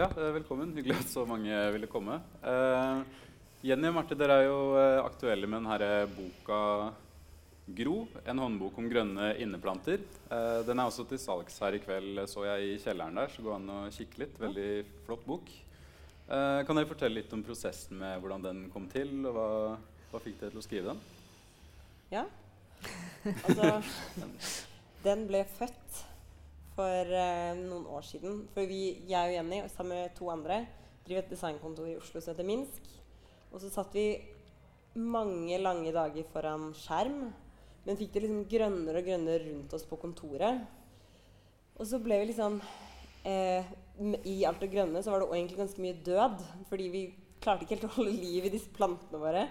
Ja, eh, velkommen. Hyggelig at så mange ville komme. Uh, Jenny og Marte, dere er jo uh, aktuelle med denne boka 'Gro'. En håndbok om grønne inneplanter. Uh, den er også til salgs her i kveld, så jeg i kjelleren der. Så gå an å kikke litt. Veldig flott bok. kan dere fortelle litt om prosessen med hvordan den kom til, og hva, hva fikk dere til å skrive den? Ja. Altså Den ble født for uh, noen år siden. For vi, jeg og Jenny sammen med to andre driver et designkontor i Oslo som heter Minsk. Og så satt vi mange lange dager foran skjerm, men fikk det liksom grønnere og grønnere rundt oss på kontoret. Og så ble vi liksom eh, I alt det grønne så var det egentlig ganske mye død, fordi vi klarte ikke helt å holde liv i disse plantene våre.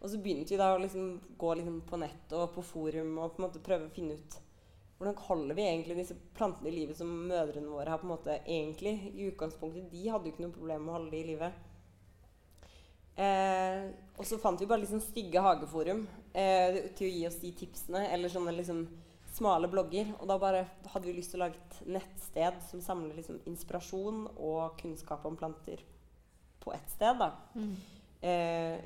Og så begynte vi da å liksom gå liksom på nett og på forum og på en måte prøve å finne ut hvordan holder vi egentlig disse plantene i livet som mødrene våre har på en måte egentlig i utgangspunktet De hadde jo ikke noe problem med å holde de i livet. Eh, og så fant vi bare liksom stygge hageforum eh, til å gi oss de tipsene. Eller sånne liksom smale blogger. Og da bare hadde vi lyst til å lage et nettsted som samler liksom inspirasjon og kunnskap om planter på ett sted. da. Mm. Eh,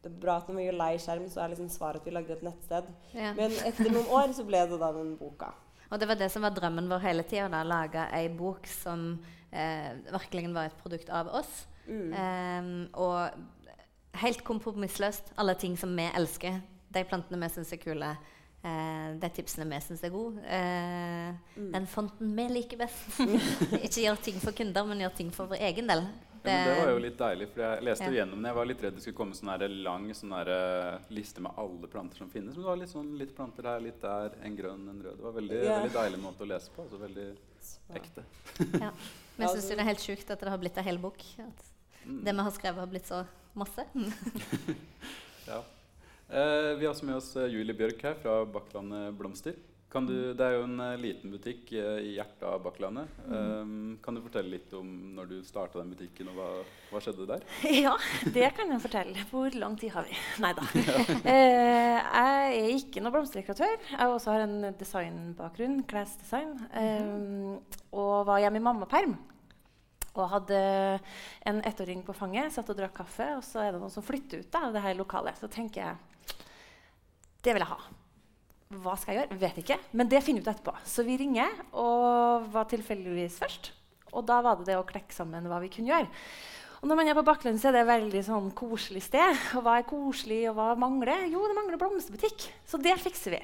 det er bra at når vi gjør lei skjerm, så er liksom svaret at vi lagde et nettsted. Ja. Men etter noen år så ble det da den boka. Og det var det som var drømmen vår hele tida. Lage ei bok som eh, virkelig var et produkt av oss. Mm. Eh, og helt kompromissløst. Alle ting som vi elsker. De plantene vi syns er kule. Eh, de tipsene vi syns er gode. Eh, mm. Den fonten vi liker best. Ikke gjør ting for kunder, men gjør ting for vår egen del. Det, ja, det var jo litt deilig, for jeg leste jo gjennom det. Jeg var litt redd det skulle komme sånn lang sånn uh, liste med alle planter som finnes. Men det var litt sånn litt planter her, litt der, en grønn, en rød. Det var veldig, ja. veldig deilig måte å lese på. Altså veldig ekte. ja. Men jeg syns det er helt sjukt at det har blitt en hel bok. At mm. det vi har skrevet, har blitt så masse. ja. Eh, vi har også med oss uh, Julie Bjørk her fra Bakklandet Blomster. Du, det er jo en uh, liten butikk uh, i hjertet av Bakklandet. Um, kan du fortelle litt om når du starta den butikken, og hva, hva, skjedde der? Ja, det kan jeg fortelle. Hvor lang tid har vi? Nei da. uh, jeg er ikke noen blomsterdekoratør. Jeg også har en designbakgrunn, klesdesign, um, og var hjemme i mammaperm. Og hadde en ettåring på fanget, satt og drakk kaffe, og så er det noen som flytter ut av det her lokalet. Så tenker jeg det vil jeg ha. Hva skal jeg gjøre? Vet ikke. Men det finner vi ut etterpå. Så vi ringer, og var tilfeldigvis først. Og da var det det å klekke sammen hva vi kunne gjøre. Og når man er på Bakkland, så er det et veldig sånn koselig sted. Og hva er koselig, og hva mangler? Jo, det mangler blomsterbutikk. Så det fikser vi.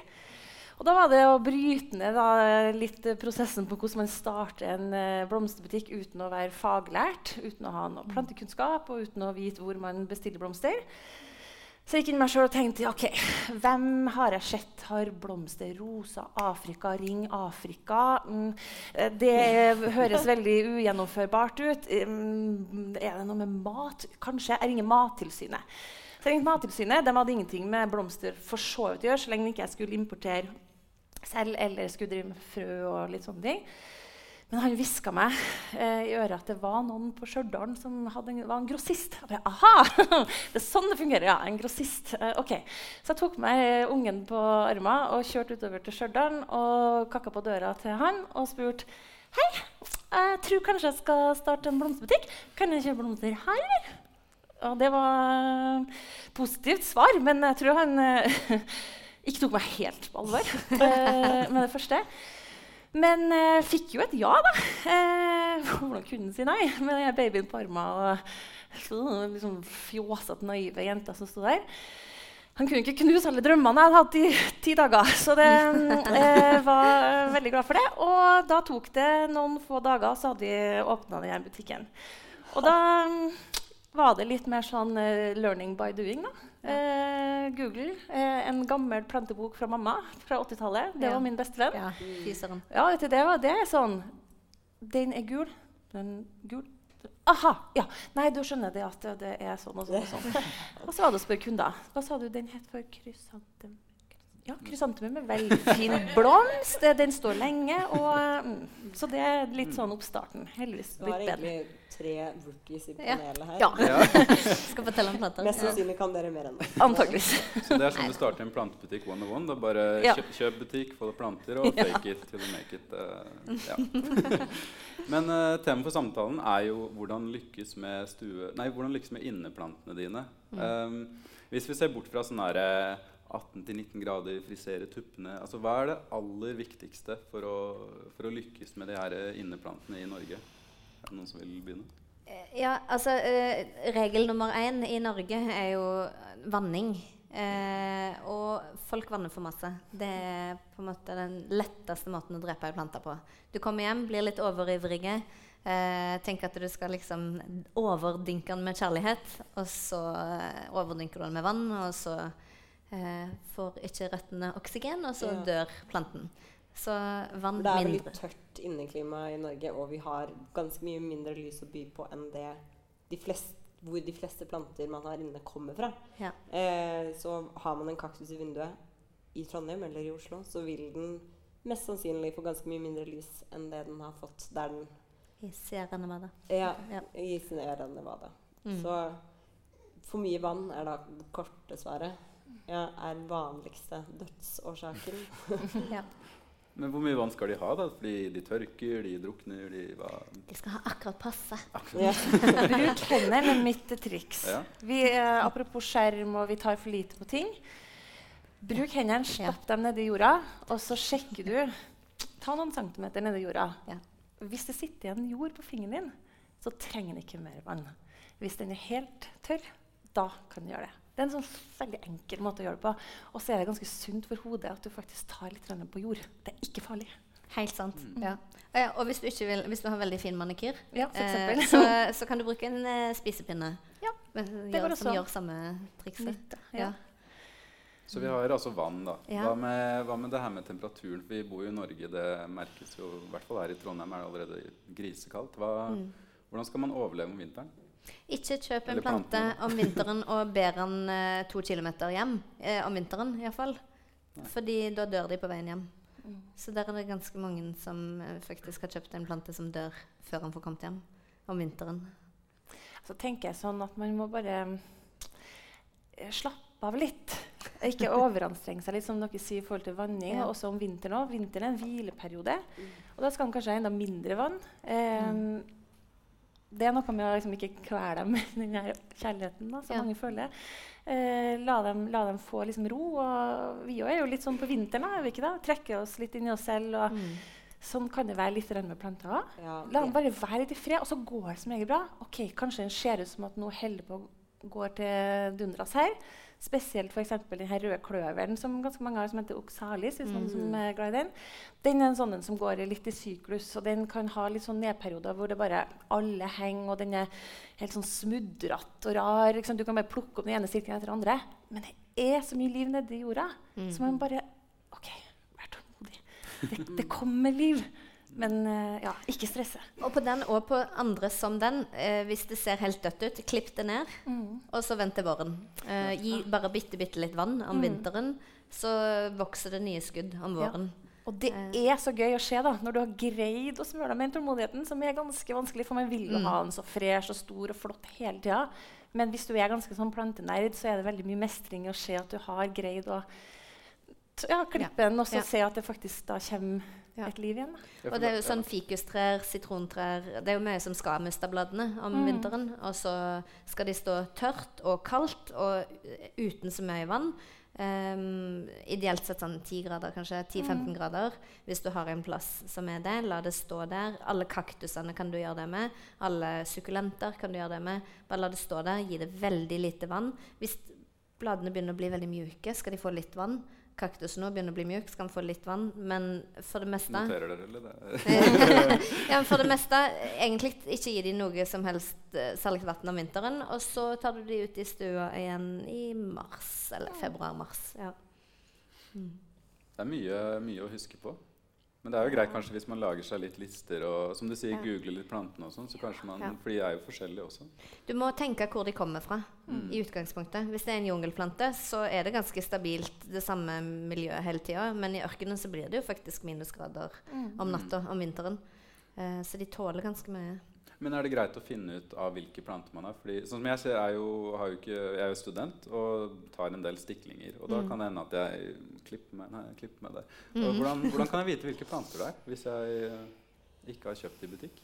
Og da var det å bryte ned da, litt prosessen på hvordan man starter en uh, blomsterbutikk uten å være faglært, uten å ha noe plantekunnskap og uten å vite hvor man bestiller blomster. Så jeg gikk inn meg selv og tenkte ok, hvem har jeg sett har blomster, rosa, Afrika, ring Afrika? Mm, det høres veldig ugjennomførbart ut. Mm, er det noe med mat? Kanskje. Jeg ringer Mattilsynet. Så jeg ringte Mattilsynet. De hadde ingenting med blomster for så vidt å gjøre, så lenge ikke jeg skulle importere selv eller skulle drive med frø og litt sånne ting. Men han hviska meg eh, i øret at det var noen på Stjørdal som en, var en grossist. Jeg bare, Aha! Det er sånn det fungerer, ja. En grossist. Eh, ok. Så jeg tok meg ungen på armen og kjørte utover til Stjørdal og kakka på døra til han og spurte Hei, jeg tror kanskje jeg skal starte en blomsterbutikk. Kan jeg kjøpe blomster her, eller? Og det var positivt svar, men jeg tror han eh, ikke tok meg helt på alvor eh, med det første. Men eh, fikk jo et ja, da. Eh, hvordan kunne han si nei med den babyen på armen og liksom fjåsete, naive jenta som sto der? Han kunne ikke knuse alle drømmene jeg hadde hatt i ti dager. Så jeg eh, var veldig glad for det. Og da tok det noen få dager, så hadde vi åpna denne butikken. Og da var det litt mer sånn uh, 'learning by doing'. da. Uh, Google. Eh, en gammel plantebok fra mamma fra 80-tallet. Det ja. var min bestevenn. Ja, ja, det, var, det er sånn Den er gul. Den gul. Aha! Ja. Nei, du skjønner det at det er sånn og sånn. Og sånn. Og så var det å spørre kunder. Hva sa du den het for? Krysanten? Ja, krysantemum er veldig fin blomst. Den står lenge. Og, mm, så det er litt sånn oppstarten. Heldigvis Du har blitt bedre. egentlig tre rookies i panelet her. Ja, Skal fortelle om planter. Mest sannsynlig kan dere mer enn oss. antakeligvis. Så det er sånn du starter en plantebutikk one on one. Da bare Ja. kjøp, kjøp butikk, få deg planter, og fake it till you make it. Uh, ja. Men uh, temaet for samtalen er jo hvordan lykkes med, stue, nei, hvordan lykkes med inneplantene dine. Um, hvis vi ser bort fra sånn herre 18-19 grader, frisere tuppene altså, Hva er det aller viktigste for å, for å lykkes med de her inneplantene i Norge? Er det noen som vil begynne? Ja, altså eh, Regel nummer én i Norge er jo vanning. Eh, og folk vanner for masse. Det er på en måte den letteste måten å drepe ei plante på. Du kommer hjem, blir litt overivrige. Eh, tenker at du skal liksom overdynke den med kjærlighet. Og så eh, overdynker du den med vann, og så eh, får ikke røttene oksygen, og så Ja. dør planten. Så vann mindre. det er veldig tørt inneklima i Norge, og vi har ganske mye mindre lys å by på enn det de fleste, hvor de fleste planter man har inne, kommer fra. Ja. Eh, så har man en kaktus i vinduet i Trondheim eller i Oslo, så vil den mest sannsynlig få ganske mye mindre lys enn det den har fått der den I Sierra Nevada. ja, Ja. i Sierra Nevada. Mm. Så for mye vann er da det korte svaret. Ja, er den vanligste dødsårsaken. Ja. Men hvor mye vann skal de ha? da? Fordi de tørker, de drukner, de hva? De skal ha akkurat passe. Ja. Bruk hendene med mitt triks. Ja. Vi, eh, apropos skjerm, og vi tar for lite på ting. Bruk hendene, stapp dem nedi jorda, og så sjekker du. Ta noen centimeter nedi jorda. Ja. Hvis det sitter igjen jord på fingeren din, så trenger den ikke mer vann. Hvis den er helt tørr, da kan du gjøre det. Det er en sånn veldig enkel måte å gjøre det på. Og så er det ganske sunt for hodet at du faktisk tar litt på jord. Det er ikke farlig. Helt sant. Ja. Ja, Og hvis du, ikke vil, hvis du har veldig fin manikyr, Ja, eh, så, så kan du bruke en eh, spisepinne Ja, går gjør, også som gjør samme trikset. Nytte, ja. Ja. Så vi har altså vann, da. Ja. Hva, med, hva med det her med temperaturen? Vi bor jo i Norge, det merkes jo I hvert fall her i Trondheim er det allerede grisekaldt. Hva, Mm. Hvordan skal man overleve om vinteren? Ikke kjøp en plante om vinteren og ber den eh, to kilometer hjem. Eh, om vinteren iallfall. Fordi da dør de på veien hjem. Mm. Så der er det ganske mange som eh, faktisk har kjøpt en plante som dør før han får kommet hjem. Om vinteren. Så tenker jeg sånn at man må bare eh, slappe av litt. Ikke overanstrenge seg litt, som dere sier i forhold til vanning. Ja. Og også om vinteren òg. Vinteren er en hvileperiode. Og da skal man kanskje ha enda mindre vann. Eh, Det er noe med å liksom ikke kvele dem med den kjærligheten da, som Ja. mange føler. Eh, la, dem, la dem få liksom ro. Og vi òg er jo litt sånn på vinteren, da, er vi ikke da? Trekker oss litt inn i oss selv. Og sånn kan det være litt med planter òg. Ja, La dem bare være litt i fred, og så går det som regel bra. Ok, Kanskje den ser ut som at noe holder på å gå til dundras her. Spesielt f.eks. den her røde kløveren som ganske mange har, som heter oxalis. hvis noen som er glad i Den Den er en sånn som går litt i syklus, og den kan ha litt sånn nedperioder hvor det bare alle henger, og den er helt sånn smudrete og rar. Du kan bare plukke opp den ene sirkelen etter den andre. Men det er så mye liv nedi jorda, så man bare OK, vær tålmodig. Det, det kommer liv. Men eh, ja, ikke stresse. Og på den og på andre som den, eh, hvis det ser helt dødt ut, klipp det ned, og så vent til våren. Eh, gi bare bitte, bitte litt vann om vinteren, så vokser det nye skudd om Ja. våren. Og det er så gøy å se da, når du har greid å smøre deg med den tålmodigheten, som er ganske vanskelig, for man vil jo ha den så fresh og stor og flott hele tida. Men hvis du er ganske sånn plantenerd, så er det veldig mye mestring i å se at du har greid å ja, klippe den, og så Ja. se at det faktisk da kommer Ja. et liv igjen. Da. Og det er jo sånn fikustrær, sitrontrær Det er jo mye som skal miste bladene om vinteren. Og så skal de stå tørt og kaldt og uten så mye vann. Um, ideelt sett sånn 10 grader, kanskje. 10-15 grader. Hvis du har en plass som er det, la det stå der. Alle kaktusene kan du gjøre det med. Alle sukkulenter kan du gjøre det med. Bare la det stå der. Gi det veldig lite vann. Hvis bladene begynner å bli veldig mjuke, skal de få litt vann. Kaktusen nå begynner å bli mjuk, skal den få litt vann. Men for det meste Noterer dere, eller? Det? ja, men for det meste egentlig ikke gi dem noe som helst uh, vann om vinteren. Og så tar du de ut i stua igjen i mars, eller februar-mars. Ja. Det er mye, mye å huske på. Men det er jo greit kanskje hvis man lager seg litt lister og som du sier, Ja. googler litt plantene og sånn. så kanskje man, Ja. For de er jo forskjellige også. Du må tenke hvor de kommer fra Mm. i utgangspunktet. Hvis det er en jungelplante, så er det ganske stabilt det samme miljøet hele tida. Men i ørkenen så blir det jo faktisk minusgrader om natta om vinteren. Eh, så de tåler ganske mye. Men er det greit å finne ut av hvilke planter man har? Fordi, sånn som jeg ser, er jo, har jo ikke, jeg er jo student og tar en del stiklinger. Og da Mm. kan det hende at jeg klipper meg, nei, klipper der. Mm. hvordan, hvordan kan jeg vite hvilke planter det er hvis jeg eh, ikke har kjøpt i butikk?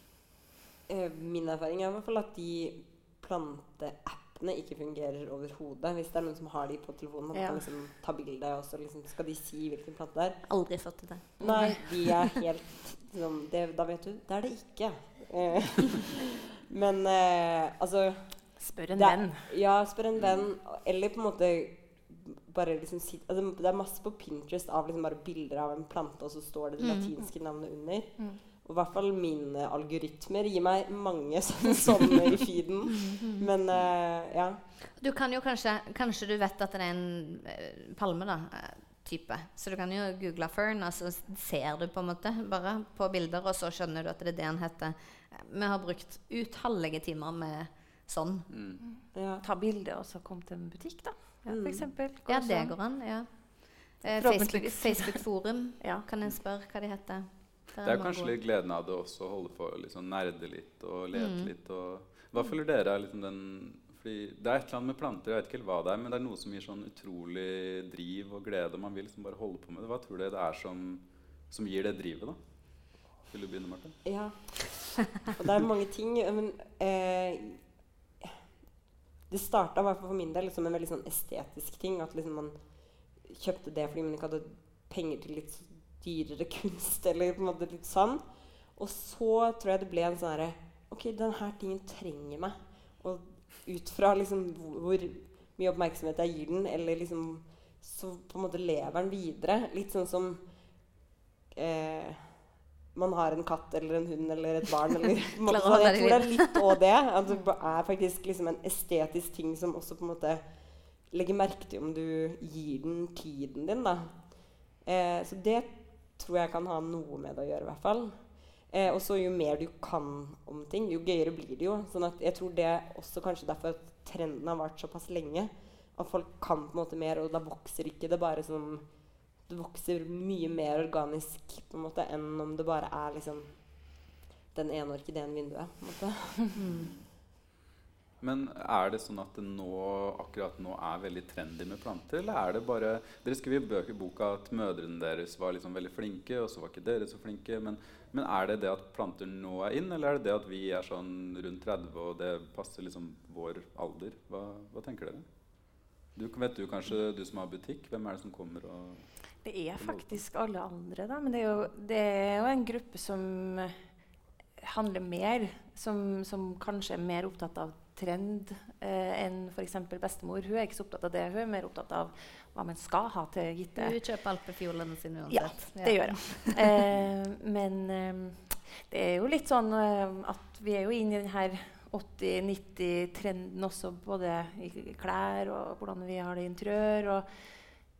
Eh, min erfaring er i hvert fall at de planteappene ikke fungerer overhodet. Hvis det er noen som har de på telefonen, man Ja. kan liksom ta bilde, og så liksom skal de si hvilken plante det er. Aldri fått til det. Nei, de er helt sånn det, Da vet du. Det er det ikke. Eh, men eh, altså Spør en Det venn. Ja, spør en venn. Eller på en måte bare liksom altså, Det er masse på Pinterest av liksom bare bilder av en plante, og så står det det Mm. latinske navnet under. Mm. Og i hvert fall mine algoritmer gir meg mange sånne, sånne i feeden. Men eh, ja. Du kan jo kanskje Kanskje du vet at det er en palme, da. Type. Så du kan jo google fern, og så ser du på en måte bare på bilder, og så skjønner du at det er det han heter. Vi har brukt utallige timer med sånn. Mm. ja. Ta bilde og så kom til en butikk, da. Ja, Mm. for eksempel. Ja, det sånn. går an. ja. Eh, Facebook-forum Facebook-forum Ja. kan en spørre hva de heter. Der Det er kanskje litt gleden av det også, å holde på å liksom nerde litt og lete Mm. litt. Og, hva føler dere er liksom den fordi Det er et eller annet med planter, jeg vet ikke hva det er, men det er noe som gir sånn utrolig driv og glede. og Man vil liksom bare holde på med det. Hva tror du det er som, som gir det drivet, da? Vil du begynne, Marte? ja. Og det er mange ting. Men eh, det starta i hvert fall for min del som en veldig sånn estetisk ting. At liksom man kjøpte det fordi man ikke hadde penger til litt dyrere kunst. Eller på en måte litt sånn. Og så tror jeg det ble en sånn herre Ok, denne tingen trenger meg. Ut fra liksom hvor mye oppmerksomhet jeg gir den, eller liksom Så på en måte lever den videre. Litt sånn som eh, man har en katt eller en hund eller et barn. Eller, på en måte, Klarer å så holde jeg tror det er litt òg det. At det er faktisk liksom en estetisk ting som også på en måte legger merke til om du gir den tiden din. da. Eh, så det tror jeg kan ha noe med det å gjøre, i hvert fall. Eh, og så jo mer du kan om ting, jo gøyere blir det jo. Sånn at jeg tror det er også kanskje derfor at trenden har vart såpass lenge. At folk kan på en måte mer, og da vokser ikke det bare som Det vokser mye mer organisk på en måte enn om det bare er liksom den ene orkideen i vinduet. på en måte. Men er det sånn at det nå, akkurat nå er veldig trendy med planter? Eller er det bare Dere skrev i boka at mødrene deres var liksom veldig flinke, og så var ikke dere så flinke. Men, men er det det at planter nå er inn, eller er det det at vi er sånn rundt 30 og det passer liksom vår alder? Hva, hva tenker dere? Du, vet du kanskje, du som har butikk, hvem er det som kommer og Det er faktisk alle andre, da. Men det er jo, det er jo en gruppe som handler mer, som, som kanskje er mer opptatt av trend eh, enn f.eks. bestemor. Hun er ikke så opptatt av det. Hun er mer opptatt av hva man skal ha til gitte Hun kjøper alpefiolene sine uansett. Ja, det det gjør hun. Eh, men eh, det er jo litt sånn eh, at vi er jo inne i denne 80-90-trenden også, både i klær og hvordan vi har det i interiør. og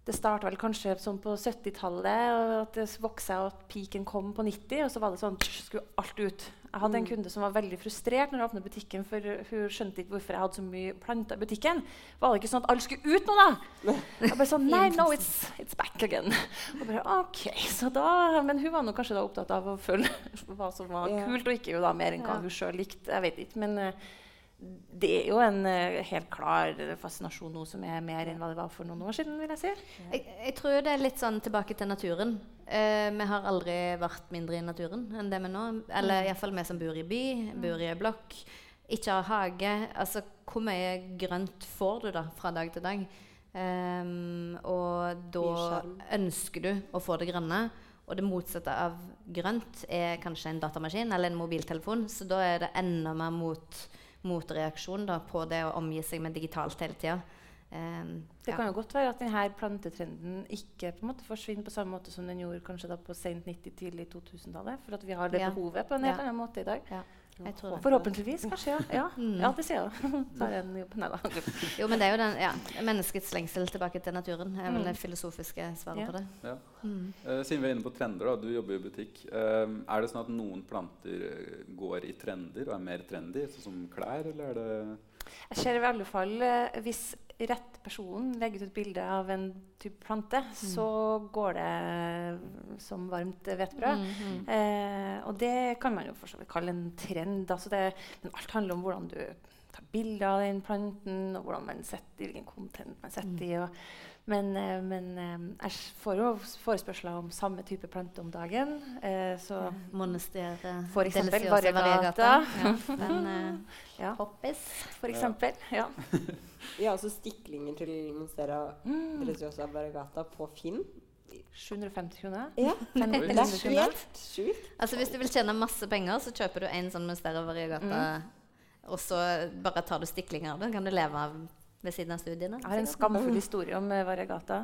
det starta vel kanskje sånn på 70-tallet, og at det vokste og at peaken kom på 90. Og så var det sånn, skulle alt ut. Jeg hadde en Mm. kunde som var veldig frustrert når jeg åpnet butikken, for hun skjønte ikke hvorfor jeg hadde så mye planter i butikken. Var det ikke sånn at alt skulle ut nå, da? Jeg bare sånn, Nei, no, it's, it's back again. Og bare, ok, så da, Men hun var nok kanskje da opptatt av å følge hva som var kult, og ikke jo da mer enn hva hun sjøl likte. Jeg vet ikke, men eh, det er jo en eh, helt klar fascinasjon nå som er mer enn hva det var for noen år siden. vil jeg si. Jeg, jeg tror det er litt sånn tilbake til naturen. Uh, vi har aldri vært mindre i naturen enn det vi nå. Eller iallfall vi som bor i by, bor i blokk, ikke har hage. Altså, hvor mye grønt får du da fra dag til dag? Um, og da ønsker du å få det grønne. Og det motsatte av grønt er kanskje en datamaskin eller en mobiltelefon. Så da er det enda mer mot, motreaksjon da, på det å omgi seg med digitalt hele tida. Um, Det ja. kan jo godt være at denne plantetrenden ikke på en måte forsvinner på samme måte som den gjorde kanskje da på sent 90-, tidlig 2000-tallet. For at vi har det Ja. behovet på en helt Ja. annen måte i dag. Forhåpentligvis, kanskje. Ja, ja. Mm. ja det sier jeg. Jo, men det er jo den, ja, menneskets lengsel tilbake til naturen. er vel Mm. det filosofiske svaret Ja. på det. Ja. Mm. Eh, siden vi er inne på trender, da, du jobber i butikk. Uh, er det sånn at noen planter eh, går i trender og er mer trendy, sånn som klær, eller er det Jeg ser i alle fall hvis rett person legger ut et bilde av en type plante, så går det som varmt hvetebrød. Mm, mm. Eh, og det kan man jo for så vidt kalle en trend. Altså det, men alt handler om hvordan du tar bilder av den planten, og hvordan man setter, hvilken content man setter i. Og, men eh, men eh, jeg får jo forespørsler om samme type plante om dagen. Eh, så Monester eh, For eksempel variegata. Ja, den eh, ja, hoppis. for eksempel. Ja. Vi har også stiklinger til Monstera Mm. Deliciosa Variegata på Finn. 750 kroner. Ja, det er helt sjukt. Altså Hvis du vil tjene masse penger, så kjøper du en sånn Monstera variegata, og så bare tar du stiklinger av det. kan du leve av ved siden av studiene. Jeg har en skamfull historie om eh, variegata.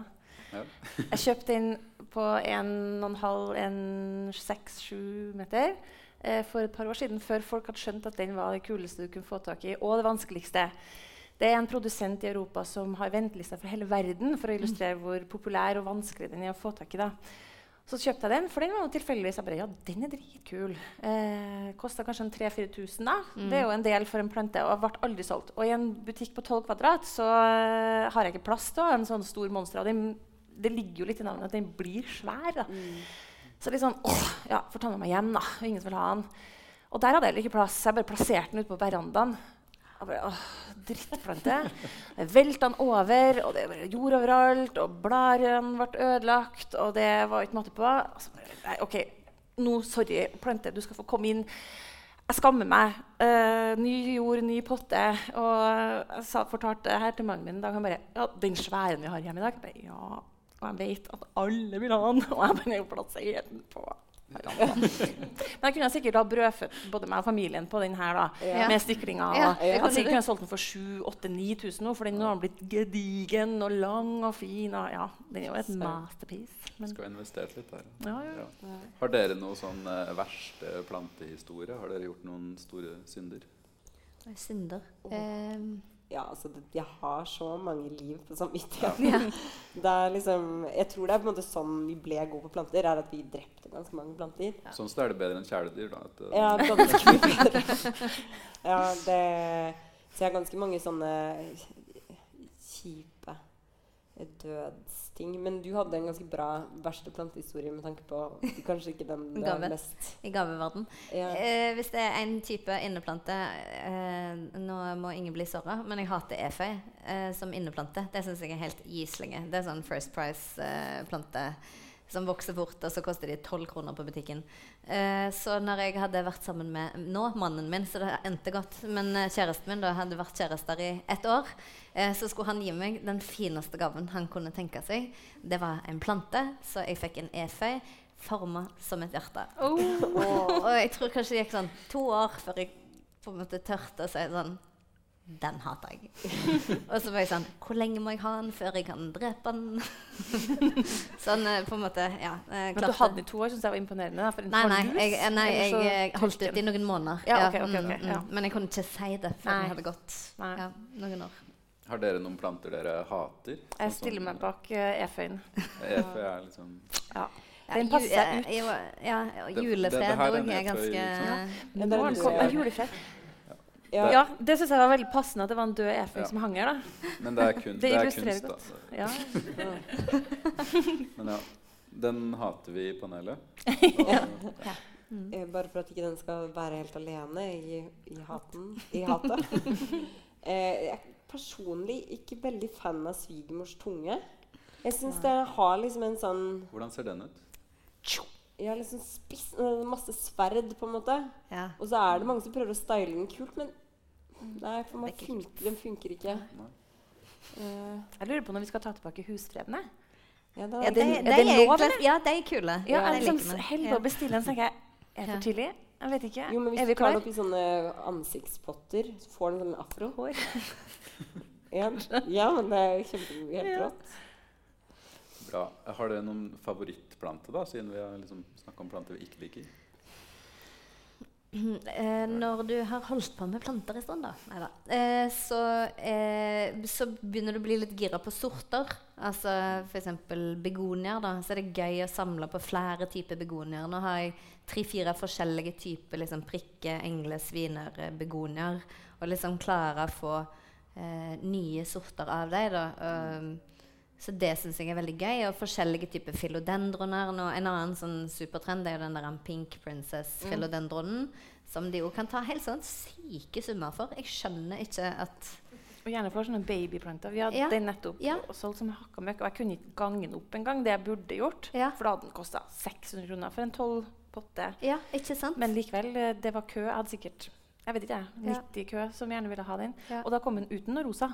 Ja. Jeg kjøpte den på 1,5, 6-7 meter eh, for et par år siden, før folk hadde skjønt at den var det kuleste du kunne få tak i, og det vanskeligste. Det er en produsent i Europa som har ventelister for hele verden for å illustrere hvor populær og vanskelig den er å få tak i. da. Så kjøpte jeg den, for den var jo tilfeldigvis jeg bare, ja, den er dritkul. Eh, Kosta kanskje en 3000-4000, da. Det er jo en del for en plante, og ble aldri solgt. Og i en butikk på 12 kvadrat så eh, har jeg ikke plass til en sånn stor monster. Og den, det ligger jo litt i navnet at den blir svær. da. Så litt sånn åh, ja, får ta med meg hjem, da. og Ingen som vil ha den. Og der hadde jeg heller ikke plass, jeg bare plasserte den ute på verandaen. Jeg bare, åh, drittplante. Velta han over, og det var jord overalt, og bladene ble ødelagt, og det var ikke måte på. Og så bare, nei, OK, nå, sorry, plante, du skal få komme inn. Jeg skammer meg. Uh, ny jord, ny potte. Og jeg sa, fortalte her til mannen min. Da han bare Ja, den sværen vi har hjemme i dag. Jeg bare, ja, og jeg vet at alle vil ha den. Og jeg bare plasserte den på. Men jeg kunne sikkert ha brødfødt både meg og familien på den her, da. Ja. Med stiklinga. Ja, jeg hadde sikkert kunnet solgt den for 7000-8000-9000 nå, for den har blitt gedigen og lang og fin. Og, ja, den er jo et Så. masterpiece. Men, Skal investert litt der. ja, ja. Ja. Har dere noe sånn eh, verste plantehistorie? Har dere gjort noen store synder? Synder. Ehm, Ja, altså, jeg har så mange liv på samvittigheten. ja. Det er liksom, jeg tror det er på en måte sånn vi ble gode på planter, er at vi drepte ganske mange planter. Sånn sett er det bedre enn kjæledyr. da. At, eh, Ja, ganske mye bedre. Ja, det, så jeg har ganske mange sånne kjipe dødsting. Men du hadde en ganske bra verste plantehistorie med tanke på kanskje ikke den det Gave. mest I gaveverden. ja. Eh, hvis det er en type inneplante eh, Nå må ingen bli såra, men jeg hater eføy eh, som inneplante. Det syns jeg er helt gislinge. Det er sånn First Price-plante som vokser fort, og så koster de tolv kroner på butikken. Eh, så når jeg hadde vært sammen med nå mannen min, så det endte godt, men eh, kjæresten min da hadde vært kjærester i ett år, eh, så skulle han gi meg den fineste gaven han kunne tenke seg. Det var en plante, så jeg fikk en eføy forma som et hjerte. Og jeg tror kanskje det gikk sånn to år før jeg på en måte tørte å si sånn Den hater jeg. og så var jeg sånn Hvor lenge må jeg ha den før jeg kan drepe den? sånn eh, på en måte, ja. eh, Men du hadde den i to år, syns jeg var imponerende. Da, for en Nei, nei, jeg, eh, nei, jeg, holdt ut i noen måneder. Ja, okay, okay, okay, ok, mm. ja. Men jeg kunne ikke si det før Nei. den hadde gått ja, noen år. Har dere noen planter dere hater? Sånn Jeg stiller meg bak uh, eføyen. Eføy er liksom Ja. Den passer ut. ja, julefred er òg er ganske. Ja, det er Nå en julefred. Ja. Ja, det syns jeg var veldig passende at det var en død eføy Ja. som hang her. da. Men det er, kun, Det det er kunst, da. godt. Ja. Men ja, den hater vi i panelet. Ja. Og, Eh, Bare for at ikke den skal være helt alene i, i haten. I hatet. eh, jeg er personlig ikke veldig fan av svigermors tunge. Jeg syns det har liksom en sånn hvordan ser den ut? Ja, liksom spiss, eh, masse sverd, på en måte. ja. Og så er det mange som prøver å style den kult, men nei, for meg Det er funker, den funker ikke. Eh, Jeg lurer på når vi skal ta tilbake husfredene. ja, da, Er De, det- de er det er lov, Ja, de er kule. Ja, Ja, jeg liksom holder på å bestille en, tenker jeg Er det for tidlig? Jeg vet ikke. jo, men hvis er du tar klar? den opp i sånne ansiktspotter, så får den sånn afrohår. Ja, ja men det er kjempe, helt Ja. rått. Bra. Har dere noen favorittplante, da, siden vi har liksom snakka om planter vi ikke liker? Eh, når du har holdt på med planter en stund, da, Neida. Eh, så, eh, så begynner du å bli litt gira på sorter. Altså F.eks. begonier. da, Så er det gøy å samle på flere typer begonier. Nå har jeg tre-fire forskjellige typer liksom prikke, engle, sviner, eh, begonier. Og liksom klare å få eh, nye sorter av dem. da. Så det syns jeg er veldig gøy. Og forskjellige typer philodendroner. Nå, en annen sånn supertrend er jo den der Pink Princess philodendronen. Som de jo kan ta helt sånn syke summer for. Jeg skjønner ikke at Og gjerne for sånne babyplanter. Vi hadde Ja. den nettopp Ja. og solgt som hakka møkk. Og jeg kunne ikke gange den opp engang, det jeg burde gjort. Ja. For da hadde den kosta 600 kroner for en tolv potte. Ja, ikke sant? Men likevel, eh, det var kø. Jeg hadde sikkert jeg vet ikke, jeg, Ja. 90 kø som gjerne ville ha den. Og da kom den uten noe rosa.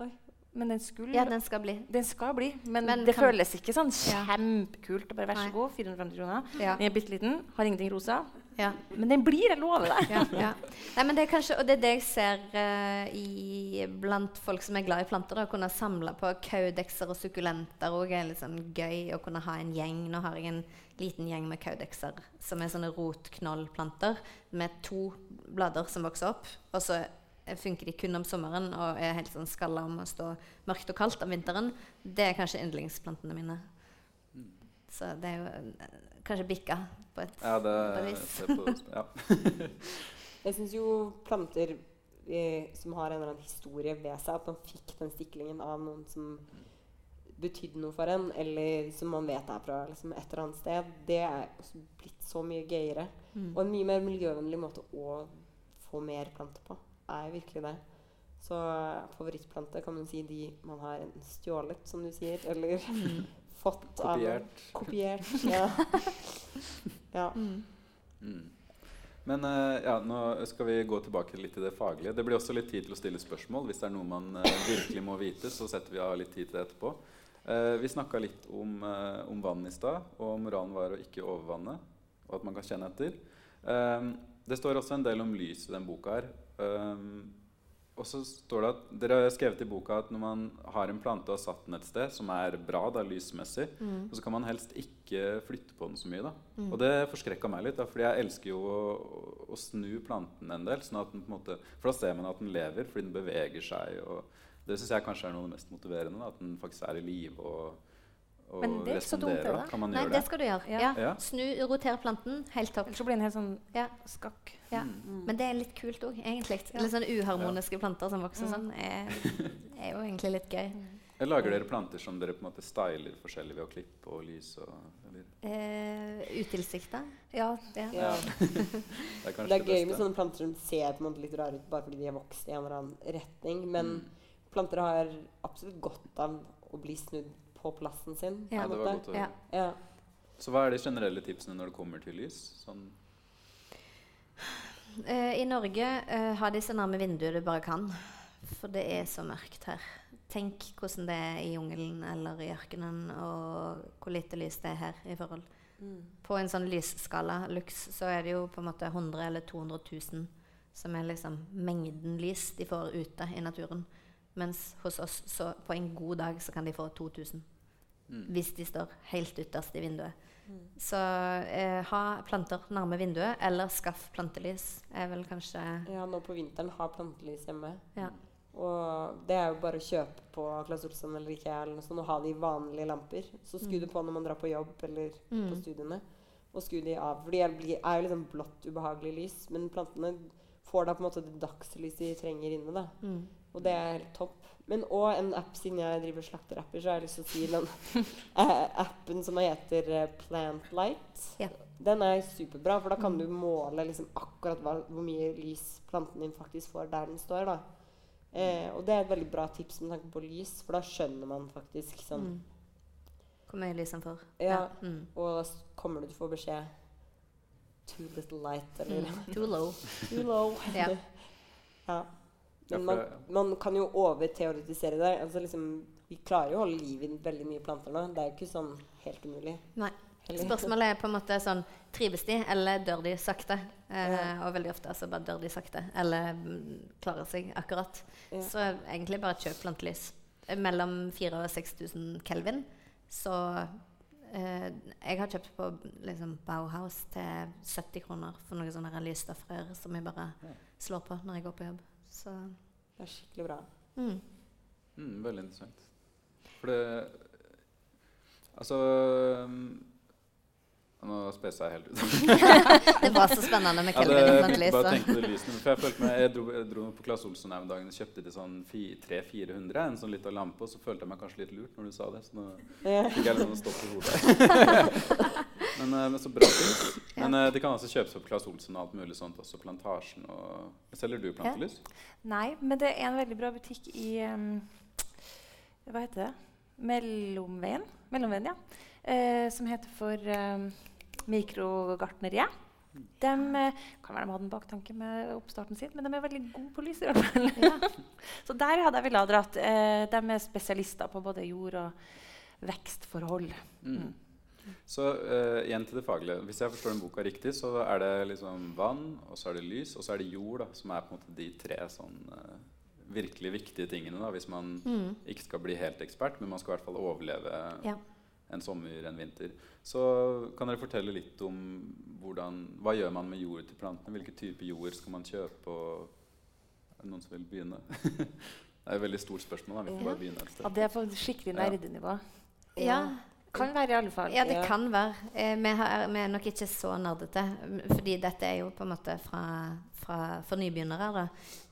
Oi. Men den skulle ja, den skal bli. Den skal bli, men, Men det kan- føles ikke sånn kjempekult. å bare være så god, 450 kroner. Ja. Den er bitte liten, har ingenting rosa. Ja. Men den blir, jeg lover deg. ja, ja. Nei, men det er kanskje, og det er det jeg ser uh, i, blant folk som er glad i planter. Da, å kunne samle på kaudekser og sukkulenter Det er litt sånn gøy å kunne ha en gjeng. Nå har jeg en liten gjeng med kaudekser som er sånne rotknollplanter med to blader som vokser opp. Og så funker de kun om sommeren og er helt sånn skalla om å stå mørkt og kaldt om vinteren. Det er kanskje yndlingsplantene mine. Så det er jo eh, kanskje bikka på et Ja, det På et vis. på, ja. Jeg syns jo planter eh, som har en eller annen historie ved seg, at man fikk den stiklingen av noen som betydde noe for en, eller som man vet er fra liksom, et eller annet sted, det er også blitt så mye gøyere. Mm. Og en mye mer miljøvennlig måte å få mer planter på, er virkelig det. Så eh, favorittplante kan man si de man har enten stjålet, som du sier, eller fått av Kopiert. Kopiert. Ja. ja. Mm. Men uh, ja, nå skal vi gå tilbake litt til det faglige. Det blir også litt tid til å stille spørsmål. Hvis det er noe man uh, virkelig må vite, så setter vi av litt tid til det etterpå. Uh, vi snakka litt om, om vann i stad, og moralen var å ikke overvanne. Og at man kan kjenne etter. Det står også en del om lys i den boka her. Eh, og så står det at Dere har skrevet i boka at når man har en plante og har satt den et sted som er bra da, lysmessig, og så kan man helst ikke flytte på den så mye. da. Og det forskrekka meg litt, da, fordi jeg elsker jo å, å, snu planten en del. sånn at den på en måte, For da ser man at den lever, fordi den beveger seg. og Det syns jeg kanskje er noe av det mest motiverende. da, At den faktisk er i live og, og Men det er ikke så dumt, det. Kan man Nei, gjøre det det? skal du gjøre. Ja. Ja. Ja. Snu, roter planten. Helt topp. Ellers så blir den helt sånn Ja. skakk. Ja. Mm. Men det er litt kult òg, egentlig. Ja. Litt sånn uharmoniske planter som vokser Mm. sånn, er, er jo egentlig litt gøy. Eller Lager dere planter som dere på en måte styler forskjellig ved å klippe og lyse? Og. Eh, utilsikta. Ja, Ja. Ja. Det er Det er gøy med sånne planter som ser på en måte litt rare ut bare fordi de har vokst i en eller annen retning. Men Mm. planter har absolutt godt av å bli snudd på plassen sin. Ja, det var godt å høre. Ja. Så hva er de generelle tipsene når det kommer til lys? Sånn, uh, I Norge uh, ha de så nærme vinduet du bare kan. For det er så mørkt her. Tenk hvordan det er i jungelen eller i ørkenen, og hvor lite lys det er her i forhold. Mm. På en sånn lysskala lux så er det jo på en måte 100 eller 200 000 som er liksom mengden lys de får ute i naturen. Mens hos oss så på en god dag så kan de få 2000 mm. hvis de står helt ytterst i vinduet. Mm. Så eh, ha planter nærme vinduet, eller skaff plantelys er vel kanskje ja, nå på vinteren ha plantelys hjemme. Ja. Og det er jo bare å kjøpe på Claes Olsson eller IKEA eller noe sånt, og ha de vanlige lamper. Så skru Mm. det på når man drar på jobb eller på mm. studiene. Og skru de av. For de er, blir- er jo liksom blått, ubehagelig lys. Men plantene får da på en måte det dagslyset de trenger inne. da. Mm. Og det er helt topp. Men òg en app, siden jeg driver slakter apper, så har jeg lyst til å si den eh, appen som heter eh, Plantlight. Ja. Den er superbra, for da kan du måle liksom akkurat hva, hvor mye lys planten din faktisk får der den står. Eh, og det er et veldig bra tips med tanke på lys, for da skjønner man faktisk sånn Mm. Hvor mye lys den får. Ja. Mm. Og da kommer du til å få beskjed Too little light, eller Mm. Too low. Too low. Ja. ja. Men man, man kan jo overteoretisere det. Altså liksom, vi klarer jo å holde liv i veldig mye planter nå. Det er jo ikke sånn helt umulig. Nei. Heller. Spørsmålet er på en måte sånn Trives de, eller dør de sakte? Eh, Ja. Og veldig ofte altså bare dør de sakte. Eller mm, klarer seg akkurat. Ja. Så egentlig bare kjøp plantelys. Mellom 4000 og 6000 kelvin så eh, Jeg har kjøpt på liksom, Bauhaus til 70 kroner for noen sånne lysstoffrør som jeg bare slår på når jeg går på jobb. Så Det er skikkelig bra. mm. Mm, veldig interessant. For det Altså mm, Nå spesa jeg helt ut. Det var så spennende med Ja, Kelvin det, bare på det lysene. For jeg følte meg, jeg dro, jeg dro på Claes Olsson her om dagen og kjøpte til sånn 300-400, en sånn liten lampe, og så følte jeg meg kanskje litt lurt når du sa det. Så nå fikk jeg litt sånn stopp i hodet. men, eh, men så bra tips. Men ja. de kan altså kjøpes opp Claes Olsen og alt mulig sånt, også Plantasjen og Selger du plantelys? Nei, men det er en veldig bra butikk i um, Hva heter det? Mellomveien? Mellomveien, ja. Eh, som heter for um, Mikrogartneriet. De eh, kan være de hadde en baktanke med oppstarten sin, men de er veldig gode på lys. i hvert fall. Så der hadde jeg villet ha dratt. Eh, de er spesialister på både jord- og vekstforhold. Mm. Så uh, igjen til det faglige. Hvis jeg forstår den boka riktig, så er det liksom vann, og så er det lys, og så er det jord, da, som er på en måte de tre sånn uh, virkelig viktige tingene da, hvis man Mm. ikke skal bli helt ekspert, men man skal i hvert fall overleve Ja. en sommer, en vinter. Så kan dere fortelle litt om hvordan, hva gjør man med jordet til plantene? Hvilke typer jord skal man kjøpe? Og er det noen som vil begynne? det er et veldig stort spørsmål. Da. Vi får Ja. bare begynne et sted. Ja, det er på skikkelig Ja. nerdenivå. Ja. Kan være i alle fall. Ja, det Ja. kan være. Eh, vi, har, vi er nok ikke så nerdete, fordi dette er jo på en måte fra, fra, for nybegynnere. Da.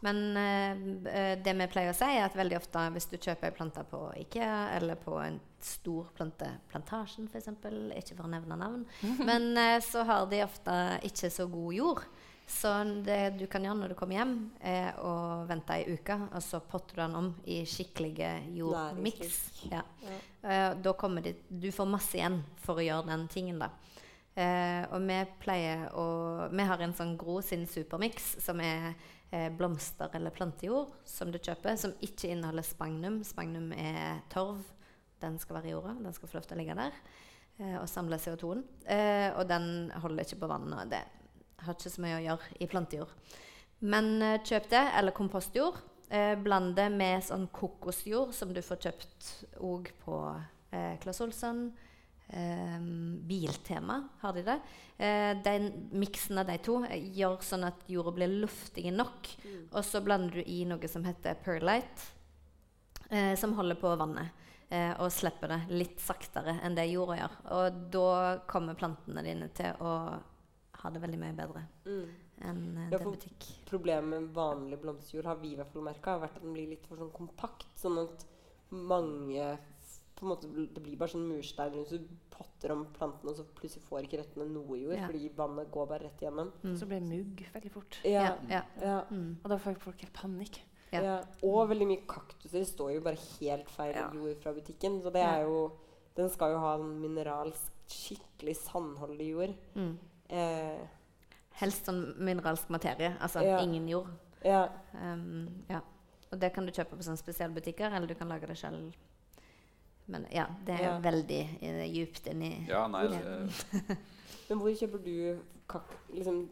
Men eh, eh, det vi pleier å si, er at veldig ofte hvis du kjøper ei plante på Ikea eller på en stor plante, Plantasjen f.eks., ikke for å nevne navn, men eh, så har de ofte ikke så god jord. Så det du kan gjøre når du kommer hjem, er å vente ei uke, og så potter du den om i skikkelige jordmiks. Ja. Eh, da kommer de, du får masse igjen for å gjøre den tingen. da. Eh, og vi pleier å Vi har en sånn Gro sin supermix som er eh, blomster- eller plantejord som du kjøper, som ikke inneholder spagnum. Spagnum er torv. Den skal være i jorda. Den skal få lov til å ligge der og samle CO2-en. Eh, og den holder ikke på vann. og Det har ikke så mye å gjøre i plantejord. Men kjøp det, eller kompostjord. Eh, bland det med sånn kokosjord som du får kjøpt òg på eh, Claes Olsson. Eh, Biltema har de det. Eh, den Miksen av de to eh, gjør sånn at jorda blir luftig nok. Og så blander du i noe som heter perlite, eh, som holder på vannet. Eh, og slipper det litt saktere enn det jorda gjør. Og da kommer plantene dine til å ha det veldig mye bedre Mm. Enn eh, Ja, for- butikk. Problemet med vanlig blomsterjord har vi i hvert fall merka, har vært at den blir litt for sånn kompakt. Sånn at mange på en måte, Det blir bare sånn murstein rundt, så du potter om plantene, og så plutselig får ikke røttene noe jord, Ja. fordi vannet går bare rett igjennom. Mm. Så blir det mugg veldig fort. Ja, Ja, ja. ja, Mm. Og da får folk helt panikk. Ja. ja. Og veldig mye kaktuser. Står jo bare helt feil Ja. jord fra butikken. Så det er jo Den skal jo ha en mineralsk, skikkelig sandholdig jord. Mm. Eh, Helst sånn mineralsk materie. Altså Ja. ingen jord. ja. Um, ja. Og det kan du kjøpe på sånne spesialbutikker, eller du kan lage det selv. Men ja, det er Ja. veldig uh, djupt inni Ja, nei, det, Men hvor kjøper du kak liksom,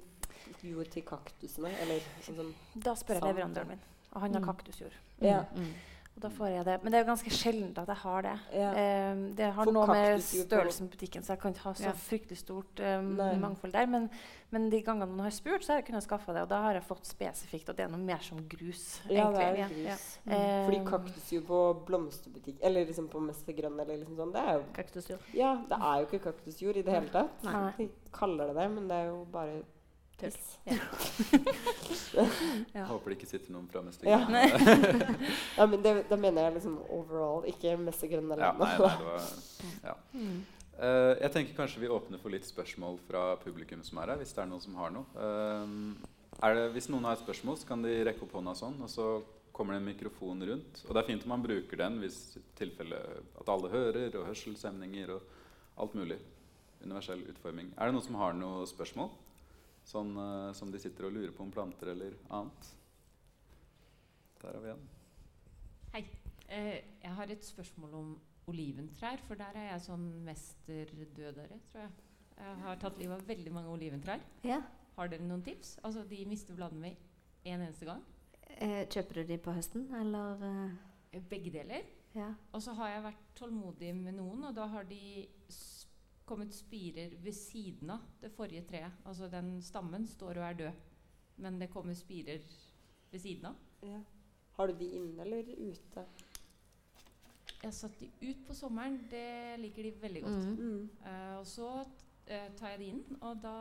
jord til kaktusene? Eller sånn som Da spør jeg leverandøren min, og han har Mm. kaktusjord. Ja. Mm. Og da får jeg det. Men det er ganske sjeldent at jeg har det. Ja. Um, det har For noe med størrelsen på butikken, så jeg kan ikke ha så Ja. fryktelig stort um, mangfold der. Men, men de gangene man har spurt, så har jeg kunnet skaffe det. Og da har jeg fått spesifikt at det er noe mer som grus. Ja, det er grus. jo Ja. Eh, Fordi kaktusjord på blomsterbutikk Eller liksom på Mestergrønn eller liksom sånn, det er jo Kaktusjord. Ja, det er jo ikke kaktusjord i det hele tatt. Nei. De kaller det det, men det er jo bare Tull. Ja. Håper det ikke sitter noen fra Mester Ja. Ja, men det, da mener jeg liksom overall, ikke Mester Grønn Ja, ja. Eh, jeg tenker kanskje vi åpner for litt spørsmål fra publikum som er her. Hvis det er noen som har noe. Uh, er det, hvis noen har et spørsmål, så kan de rekke opp hånda sånn, og så kommer det en mikrofon rundt. Og det er fint om man bruker den hvis tilfelle at alle hører, og hørselshemninger og alt mulig. Universell utforming. Er det noen som har noe spørsmål? Sånn uh, som de sitter og lurer på om planter eller annet? Der er vi igjen. Hei. Eh, jeg har et spørsmål om oliventrær, for der er jeg sånn mesterdødere, tror jeg. Jeg har tatt livet av veldig mange oliventrær. Ja. Har dere noen tips? Altså, De mister bladene med en eneste gang. Eh, kjøper du de på høsten, eller eh, Begge deler. Ja. Og så har jeg vært tålmodig med noen, og da har de kommet spirer ved siden av det forrige treet. Altså den stammen står og er død, men det kommer spirer ved siden av. Ja. Har du de inne eller ute? Jeg har satt de ut på sommeren. Det liker de veldig godt. Mm. Mm. Uh, og så uh, tar jeg de inn, og da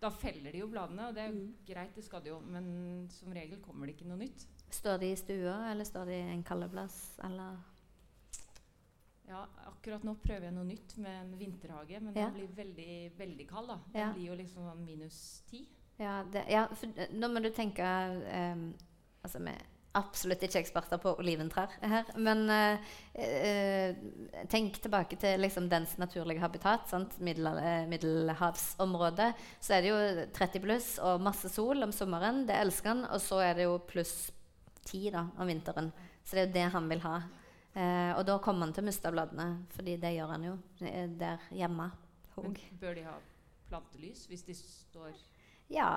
da feller de jo bladene, og det er jo Mm. greit, det skal de jo, men som regel kommer det ikke noe nytt. Står de i stua, eller står de i en kaldeplass, eller Ja, akkurat nå prøver jeg noe nytt med en vinterhage, men Ja. den blir veldig, veldig kald, da. Den Ja. blir jo liksom sånn minus ti. Ja, det, ja for eh, nå må du tenke um, Altså, vi er absolutt ikke eksperter på oliventrær her, men uh, tenk tilbake til liksom dens naturlige habitat, sant? Middel, middelhavsområdet. Så er det jo 30 pluss og masse sol om sommeren. Det elsker han. Og så er det jo pluss 10 da, om vinteren. Så det er jo det han vil ha. Eh, og da kommer han til å miste bladene, fordi det gjør han jo eh, der hjemme. Men bør de ha plantelys hvis de står Ja,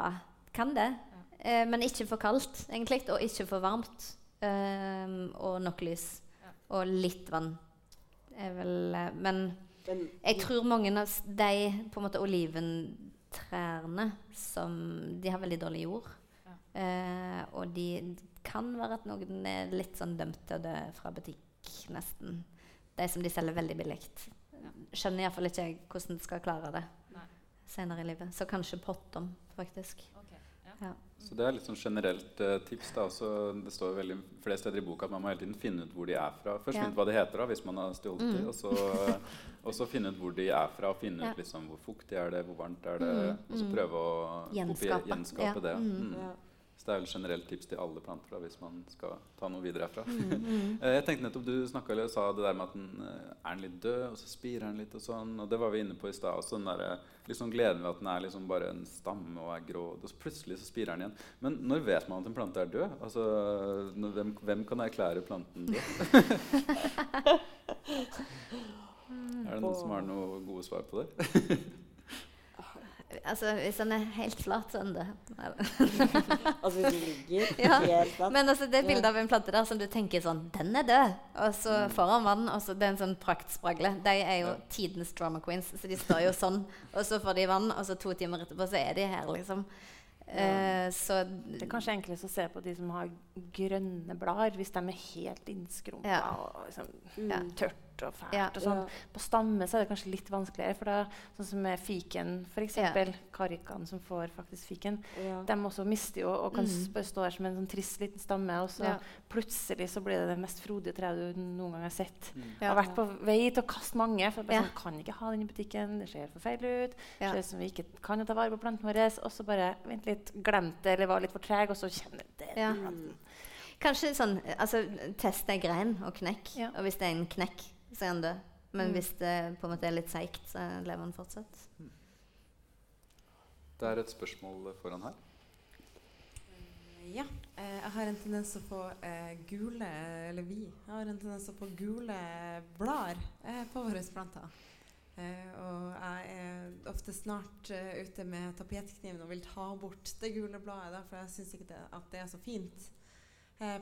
kan det. Eh, men ikke for kaldt, egentlig. Og ikke for varmt. Eh, og nok lys. Ja. Og litt vann. Er vel, eh, men Men jeg tror mange av de på en måte oliventrærne som De har veldig dårlig jord. Eh, og de kan være at noen er litt sånn dømt til å dø fra butikk, nesten. De som de selger veldig billig. Skjønner iallfall ikke jeg hvordan de skal klare det Nei. senere i livet. Så kanskje pottom, faktisk. Okay, ja. Ja. Så det er litt sånn generelt eh, tips. da, også, Det står veldig flere steder i boka at man må hele tiden finne ut hvor de er fra. Først Ja. finne ut hva de heter da, hvis man har stjålet Mm. de, og så, finne ut hvor de er fra. og Finne Ja. ut liksom hvor fuktig er det, hvor varmt er det, Mm, og så mm. prøve å Gjenskape. kopiere- gjenskape Ja, det. mm. Mm. Så det er vel generelt tips til alle planter da, hvis man skal ta noe videre herfra. Mm, Eh, Jeg tenkte nettopp, Du eller sa det der med at den eh, er den litt død, og så spirer den litt. og sånn, og Det var vi inne på i stad. også, den der, liksom Gleden ved at den er liksom bare en stamme og er grå, og så plutselig så spirer den igjen. Men når vet man at en plante er død? Altså, når, hvem, hvem kan erklære planten død? er det noen som har noe gode svar på det? Altså, hvis den er helt flat, så er den død. Altså hvis den ligger Ja, helt flat? Men altså, det bildet av en plante der som du tenker sånn Den er død! Og så får han vann, og så det er en sånn praktspragle. De er jo Ja. tidenes drama queens, så de står jo sånn. Og så får de vann, og så to timer etterpå så er de her, liksom. Ja. så Det er kanskje enklest å se på de som har grønne blader, hvis de er helt innskrumpa Ja. og liksom, Mm. Ja. Tørt og fælt. Ja. og sånn. Ja. På stamme så er det kanskje litt vanskeligere. For da, sånn som med fiken, f.eks. Ja. Karikaen som får faktisk fiken. Ja. De også mister jo og kan Mm. bare stå der som en sånn trist liten stamme. Og så Ja. plutselig så blir det det mest frodige treet du noen gang har sett. Mm. Ja. Jeg har vært på vei til å kaste mange. For jeg bare Ja. sånn, kan ikke ha den i butikken. Det ser for feil ut. Ja. Ser ut som vi ikke kan ta vare på planten vår. Og så bare vent litt, glemte det eller var litt for treg, og så kjenner du det. Ja. Kanskje sånn altså, Test ei grein og knekk. Ja. Og hvis det er en knekk, så er dø. Men Mm. hvis det på en måte er litt seigt, så lever den fortsatt. Det er et spørsmål foran her. Ja. Eh, jeg har en tendens til å få eh, gule Eller vi har en tendens til å få gule blader eh, på våre planter. Eh, og jeg er ofte snart eh, ute med tapetkniven og vil ta bort det gule bladet, da, for jeg syns ikke det, at det er så fint eh,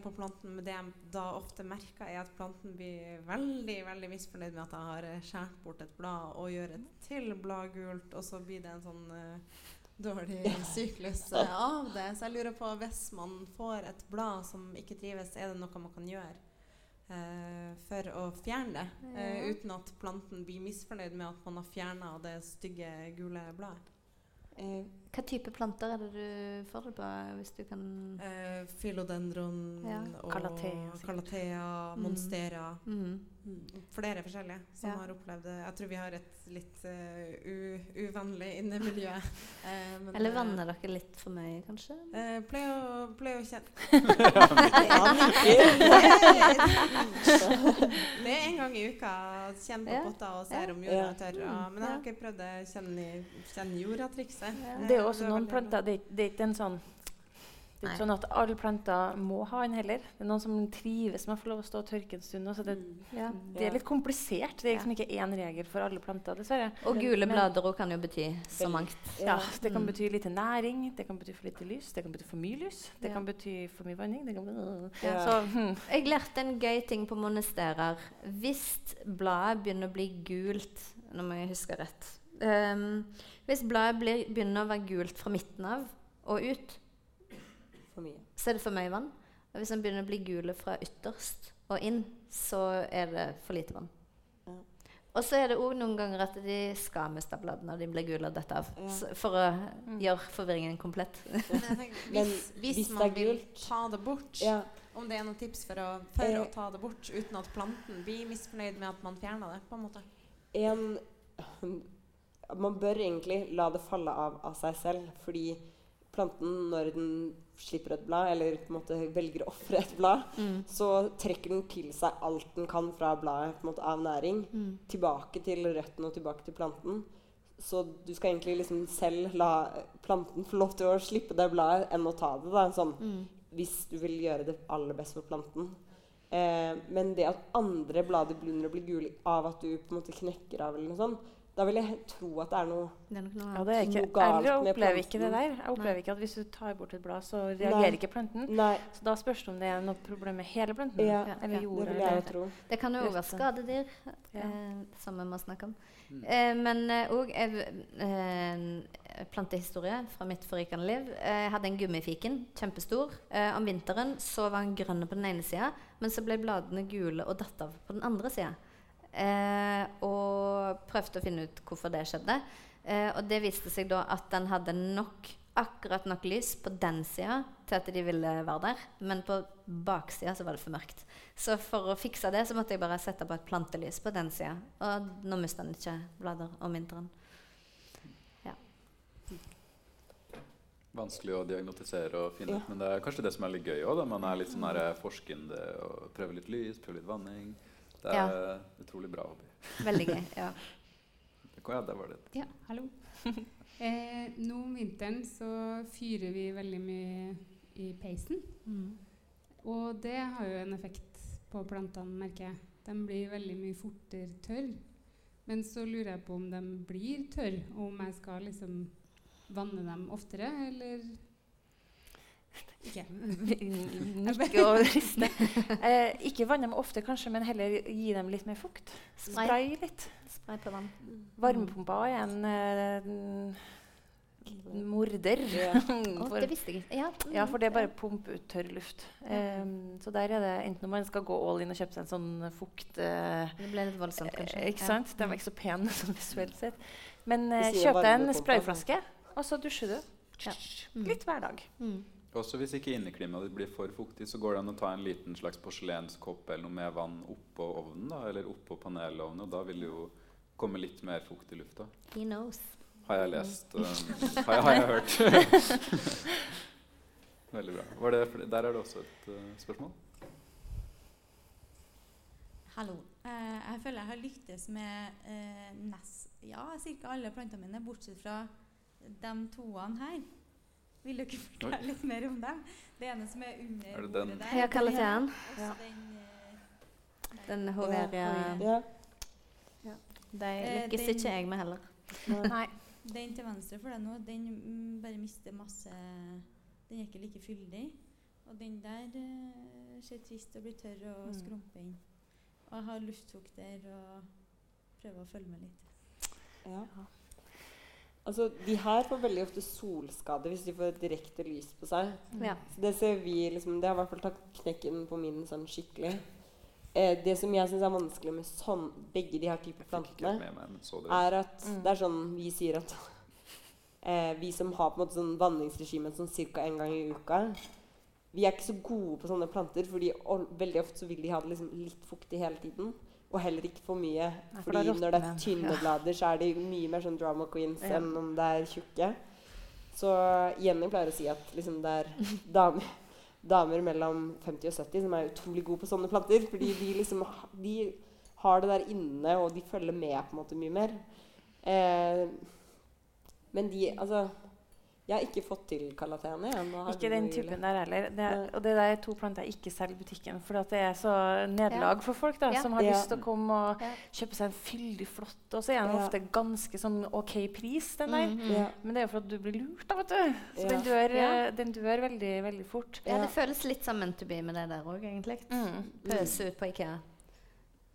på planten. Men det jeg da ofte merker, er at planten blir veldig veldig misfornøyd med at jeg har eh, skåret bort et blad og gjør et til blad gult, og så blir det en sånn uh, dårlig syklus eh, av det. Så jeg lurer på, hvis man får et blad som ikke trives, er det noe man kan gjøre Uh, for å fjerne det? eh, uten at planten blir misfornøyd med at man har fjerna det stygge, gule bladet? Eh, Hva type planter er det du får det på, hvis du kan Eh, philodendron Ja. og Calathea, Mm. monstera. mm. Flere forskjellige som Ja. har opplevd det. Jeg tror vi har et litt uh, u uvennlig innemiljø. Eh, Eller eh, vanner dere litt for mye, kanskje? Eh, pleier å, pleier å kjenne Det er en gang i uka. Kjenne på potter potta og se om jorda er tørr. Mm. men jeg har ikke prøvd det kjenne, kjenne jorda-trikset. Ja. Det er jo også noen planter Det, det er ikke en sånn det er ikke sånn at alle planter må ha en heller. Det er noen som trives med å få lov å stå og tørke en stund. Så Det, Ja. det er litt komplisert. Det er liksom ikke én regel for alle planter, dessverre. Og gule blader òg kan jo bety så mangt. Ja, Det kan Mm. bety lite næring, det kan bety for lite lys, det kan bety for mye lys, det Ja. kan bety for mye vanning. Det kan bety, Ja. Så hm, Jeg lærte en gøy ting på monesterer. Hvis bladet begynner å bli gult Nå må jeg huske rett. um, hvis bladet blir, begynner å være gult fra midten av og ut, For mye. så er det for mye vann. Og hvis den begynner å bli gule fra ytterst og inn, så er det for lite vann. Ja. Og så er det òg noen ganger at de skal miste bladene når de blir gule og detter av. Ja. For å gjøre forvirringen komplett. Men tenker, hvis, hvis, hvis man vil gult- ta det bort, Ja. om det er noen tips for, å, for Eh. å ta det bort uten at planten blir misfornøyd med at man fjerner det, på en måte. En Man bør egentlig la det falle av av seg selv, fordi planten, når den slipper et blad, eller på en måte velger å ofre et blad, Mm. så trekker den til seg alt den kan fra bladet på en måte, av næring, Mm. tilbake til røttene og tilbake til planten. Så du skal egentlig liksom selv la planten få lov til å slippe det bladet enn å ta det. Da, sånn, Mm. hvis du vil gjøre det aller best for planten. Eh, men det at andre blader begynner å bli gule av at du på en måte knekker av, eller noe sånt, da vil jeg tro at det er noe Det er nok noe Ja, det er ikke, Noe galt jeg med opplever ikke det planten. der. Jeg opplever ikke at hvis du tar bort et blad, så reagerer Nei. ikke planten. Nei, Så da spørs det om det er noe problem med hele planten. Ja, eller ja, det vil jeg jo tro. Det kan jo òg være skadedyr, Ja. eh, som vi må snakke om. Mm. Eh, men òg eh, plantehistorie fra mitt forrykende liv. Eh, jeg hadde en gummifiken, kjempestor. Eh, om vinteren så var den grønn på den ene sida, men så ble bladene gule og datt av på den andre sida. Eh, og prøvde å finne ut hvorfor det skjedde. Eh, og det viste seg da at den hadde nok akkurat nok lys på den sida til at de ville være der, men på baksida så var det for mørkt. Så for å fikse det så måtte jeg bare sette på et plantelys på den sida. Og nå mister den ikke blader om vinteren. Vanskelig å diagnotisere og finne Ja. ut, men det er kanskje det som er litt gøy òg. Man er litt sånn forskende og prøver litt lys, prøver litt vanning. Det er utrolig bra hobby. Veldig gøy. ja. Ja, der var det. Ja, hallo. Eh, nå om vinteren så fyrer vi veldig mye i peisen. Mm. Og det har jo en effekt på plantene, merker jeg. De blir veldig mye fortere tørr. Men så lurer jeg på om de blir tørre, og om jeg skal liksom vanne dem oftere, eller ikke. Nikke og riste. Eh, ikke vanne dem ofte, kanskje, men heller gi dem litt mer fukt. Spray. Spray litt. Spray på dem. Varmepumpa er en eh, morder. Ja. For, det visste jeg ikke. Ja, mm, ja, for det er bare å pumpe ut tørr luft. Um, så der er det enten om man skal gå all in og kjøpe seg en sånn fukt eh, Det ble litt voldsomt, kanskje. eh, Ikke sant? De er ikke så pene sånn visuelt sett. Men eh, kjøp deg en sprayflaske, og så dusjer du. Ja. Mm. Litt hver dag. Mm. Også hvis ikke inneklimaet ditt blir for fuktig, så går det an å ta en liten slags porselenskopp eller noe med vann oppå ovnen, da, eller oppå panelovnen, og da vil det jo komme litt mer fukt i lufta. He knows. Har jeg lest um, har, jeg, har jeg hørt. Veldig bra. Var det, der er det også et uh, spørsmål. Hallo. Uh, jeg føler jeg har lyktes med uh, nest, ja, ca. alle plantene mine, bortsett fra de toene her. Vil du ikke fortelle litt mer om dem? Det ene som er under Er det den? bordet der. Ja, kaller til den. Ja. den eh, Den Hoveria Ja. De Eh, lykkes den- ikke jeg med heller. Nei. Den til venstre for deg nå, den mm, bare mister masse Den er ikke like fyldig. Og den der eh, ser trist og blir tørr og Mm. inn. Og jeg har luftfukter og prøver å følge med litt. Ja. Altså, de her får veldig ofte solskade hvis de får direkte lys på seg. Ja. Så det ser vi liksom, Det har i hvert fall tatt knekken på min sånn skikkelig. Eh, det som jeg syns er vanskelig med sånn, begge de her typer plantene, meg, men så det. er at Mm. det er sånn vi sier at eh, Vi som har på en måte sånn vanningsregime sånn ca. en gang i uka Vi er ikke så gode på sånne planter, fordi veldig ofte så vil de ha det liksom litt fuktig hele tiden. Og heller ikke for mye. Nei, for fordi når det er tynne blader, så er de mye mer sånn drama queens enn om det er tjukke. Så Jenny pleier å si at liksom det er damer, damer mellom 50 og 70 som er utrolig gode på sånne planter. Fordi de liksom de har det der inne, og de følger med på en måte mye mer. Eh, men de Altså Jeg har ikke fått til kalatene. Ikke den typen der heller. Det er, og det der er to planter jeg ikke selger i butikken. For det er så nederlag for folk da, Ja. som har Ja. lyst til å komme og Ja. kjøpe seg en fyldig flott. Og så er den Ja. ofte ganske sånn OK pris, den der. Mm, -hmm. Ja. Men det er jo for at du blir lurt, da, vet du. Så Ja. den, dør, Ja. eh, den dør veldig, veldig fort. Ja, Ja. det føles litt som meant to be med det der òg, egentlig. Mm. Pøse ut på Ikea.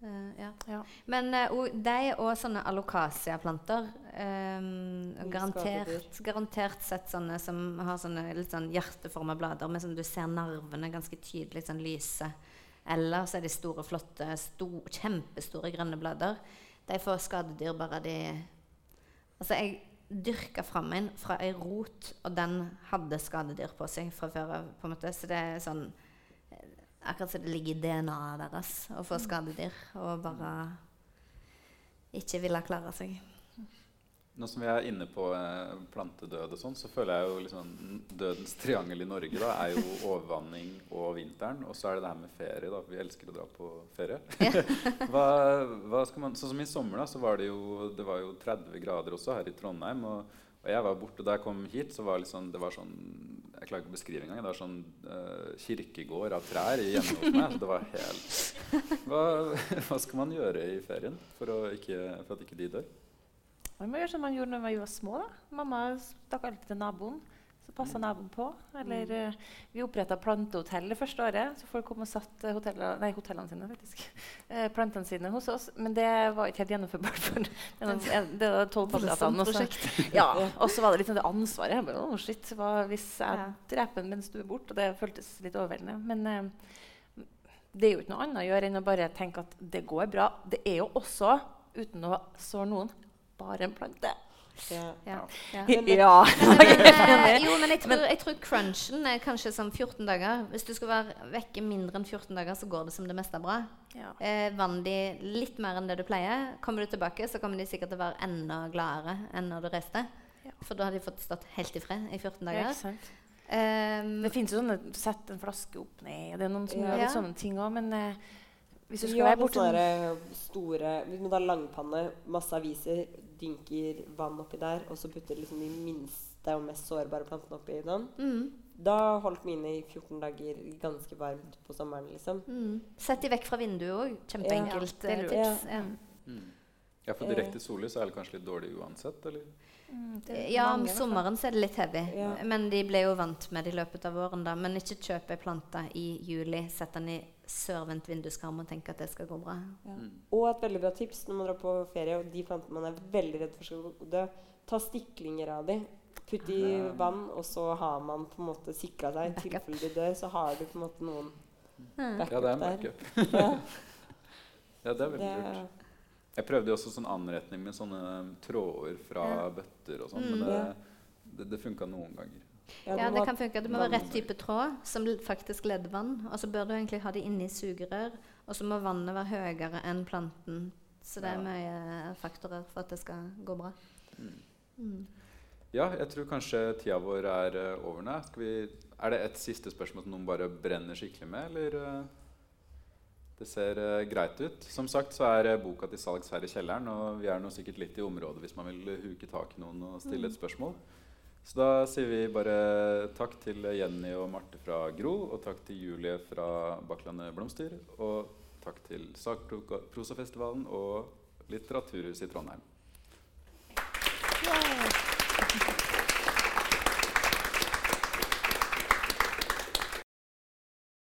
Eh, ja. Ja. Men uh, de og sånne alokasiaplanter um, Mm, garantert, garantert sett sånne som har sånne litt sånn hjerteforma blader med sånn du ser nervene ganske tydelig sånn lyse. Eller så er de store, flotte, sto, kjempestore grønne blader. De får skadedyr bare de Altså, jeg dyrka fram en fra ei rot, og den hadde skadedyr på seg fra før av. på en måte, Så det er sånn Akkurat som det ligger i DNA-et deres å få skadedyr og bare ikke ville klare seg. Nå som vi er inne på eh, plantedød og sånn, så føler jeg jo liksom Dødens triangel i Norge da, er jo overvanning og vinteren. Og så er det det her med ferie. da, Vi elsker å dra på ferie. hva, hva skal man, sånn som I sommer da, så var det jo det var jo 30 grader også her i Trondheim. og og jeg var borte, Da jeg kom hit, så var liksom, det var sånn Jeg klarer ikke å beskrive engang. Det var sånn uh, kirkegård av trær hjemme hos meg. Så det var helt hva, hva skal man gjøre i ferien for, å ikke, for at ikke de dør? Man må gjøre som man gjorde når vi var små. da. Mamma stakk alltid til naboen. Så passa naboen på. Eller mm. vi oppretta plantehotell det første året. Så folk kom og satt eh, hotellene, nei, hotellene sine faktisk, eh, plantene sine hos oss. Men det var ikke helt gjennomførbart. for det eh, var tolv plantene. kvadratene. og så- Ja, og så var det litt sånn det ansvaret. Jeg bare, «Å, shit, hva hvis jeg Ja. dreper den mens du er borte? Det føltes litt overveldende. Men eh, det er jo ikke noe annet å gjøre enn å bare tenke at det går bra. Det er jo også, uten å såre noen, bare en plante. Ja. Ja. Ja. Ja. Eh, jo, men jeg tror, jeg tror crunchen er kanskje sånn 14 dager. Hvis du skal være vekke mindre enn 14 dager, så går det som det meste bra. Ja. Eh, vann de litt mer enn det du pleier. Kommer du tilbake, så kommer de sikkert til å være enda gladere enn når du reiste. Ja. For da har de fått stått helt i fred i 14 Ja, dager. ikke sant? Um, Det fins jo sånne Sett en flaske opp ned. og Det er noen som Ja. gjør litt sånne ting òg, men eh, hvis du skal ja, være borte der store Hvis man har langpanne, masse aviser, dynker vann oppi der, og så putter liksom de minste og mest sårbare plantene oppi den mm, Da holdt mine i 14 dager ganske varmt på sommeren, liksom. mm. Sett de vekk fra vinduet òg. Kjempeenkelt Ja, eh, tips. Ja. Ja. Mm. Ja, for direkte sollys er det kanskje litt dårlig uansett, eller? Mm, Ja, om sommeren så er det litt heavy. Ja. Men de ble jo vant med det i løpet av våren. da. Men ikke kjøp ei plante i juli, sett den i sørvendt vinduskarm og tenk at det skal gå bra. Ja. Og et veldig bra tips når man drar på ferie, og de plantene man er veldig redd for skal dø, ta stiklinger av de. Putt i vann, og så har man på en måte sikra seg. I tilfelle de dør, så har du på en måte noen backup der. Ja, det er en backup. Ja, Ja, det er veldig lurt. Jeg prøvde jo også sånn anretning med sånne tråder fra Ja. bøtter og sånn, Mm. men det, det, det funka noen ganger. ja, Ja, det kan funke. Det må være rett type tråd som faktisk leder vann. Og så bør du egentlig ha det inni sugerør. Og så må vannet være høyere enn planten. Så det er mye faktorer for at det skal gå bra. Mm. Mm. Ja, jeg tror kanskje tida vår er eh, over nå. Er det et siste spørsmål som noen bare brenner skikkelig med, eller? Det ser eh, greit ut. Som sagt så er eh, boka til salgs her i kjelleren, og vi er nå sikkert litt i området hvis man vil eh, huke tak i noen og stille et mm. spørsmål. Så da sier vi bare takk til Jenny og Marte fra Gro, og takk til Julie fra Bakklandet Blomster, og takk til Sagprosafestivalen og Litteraturhuset i Trondheim. Yeah.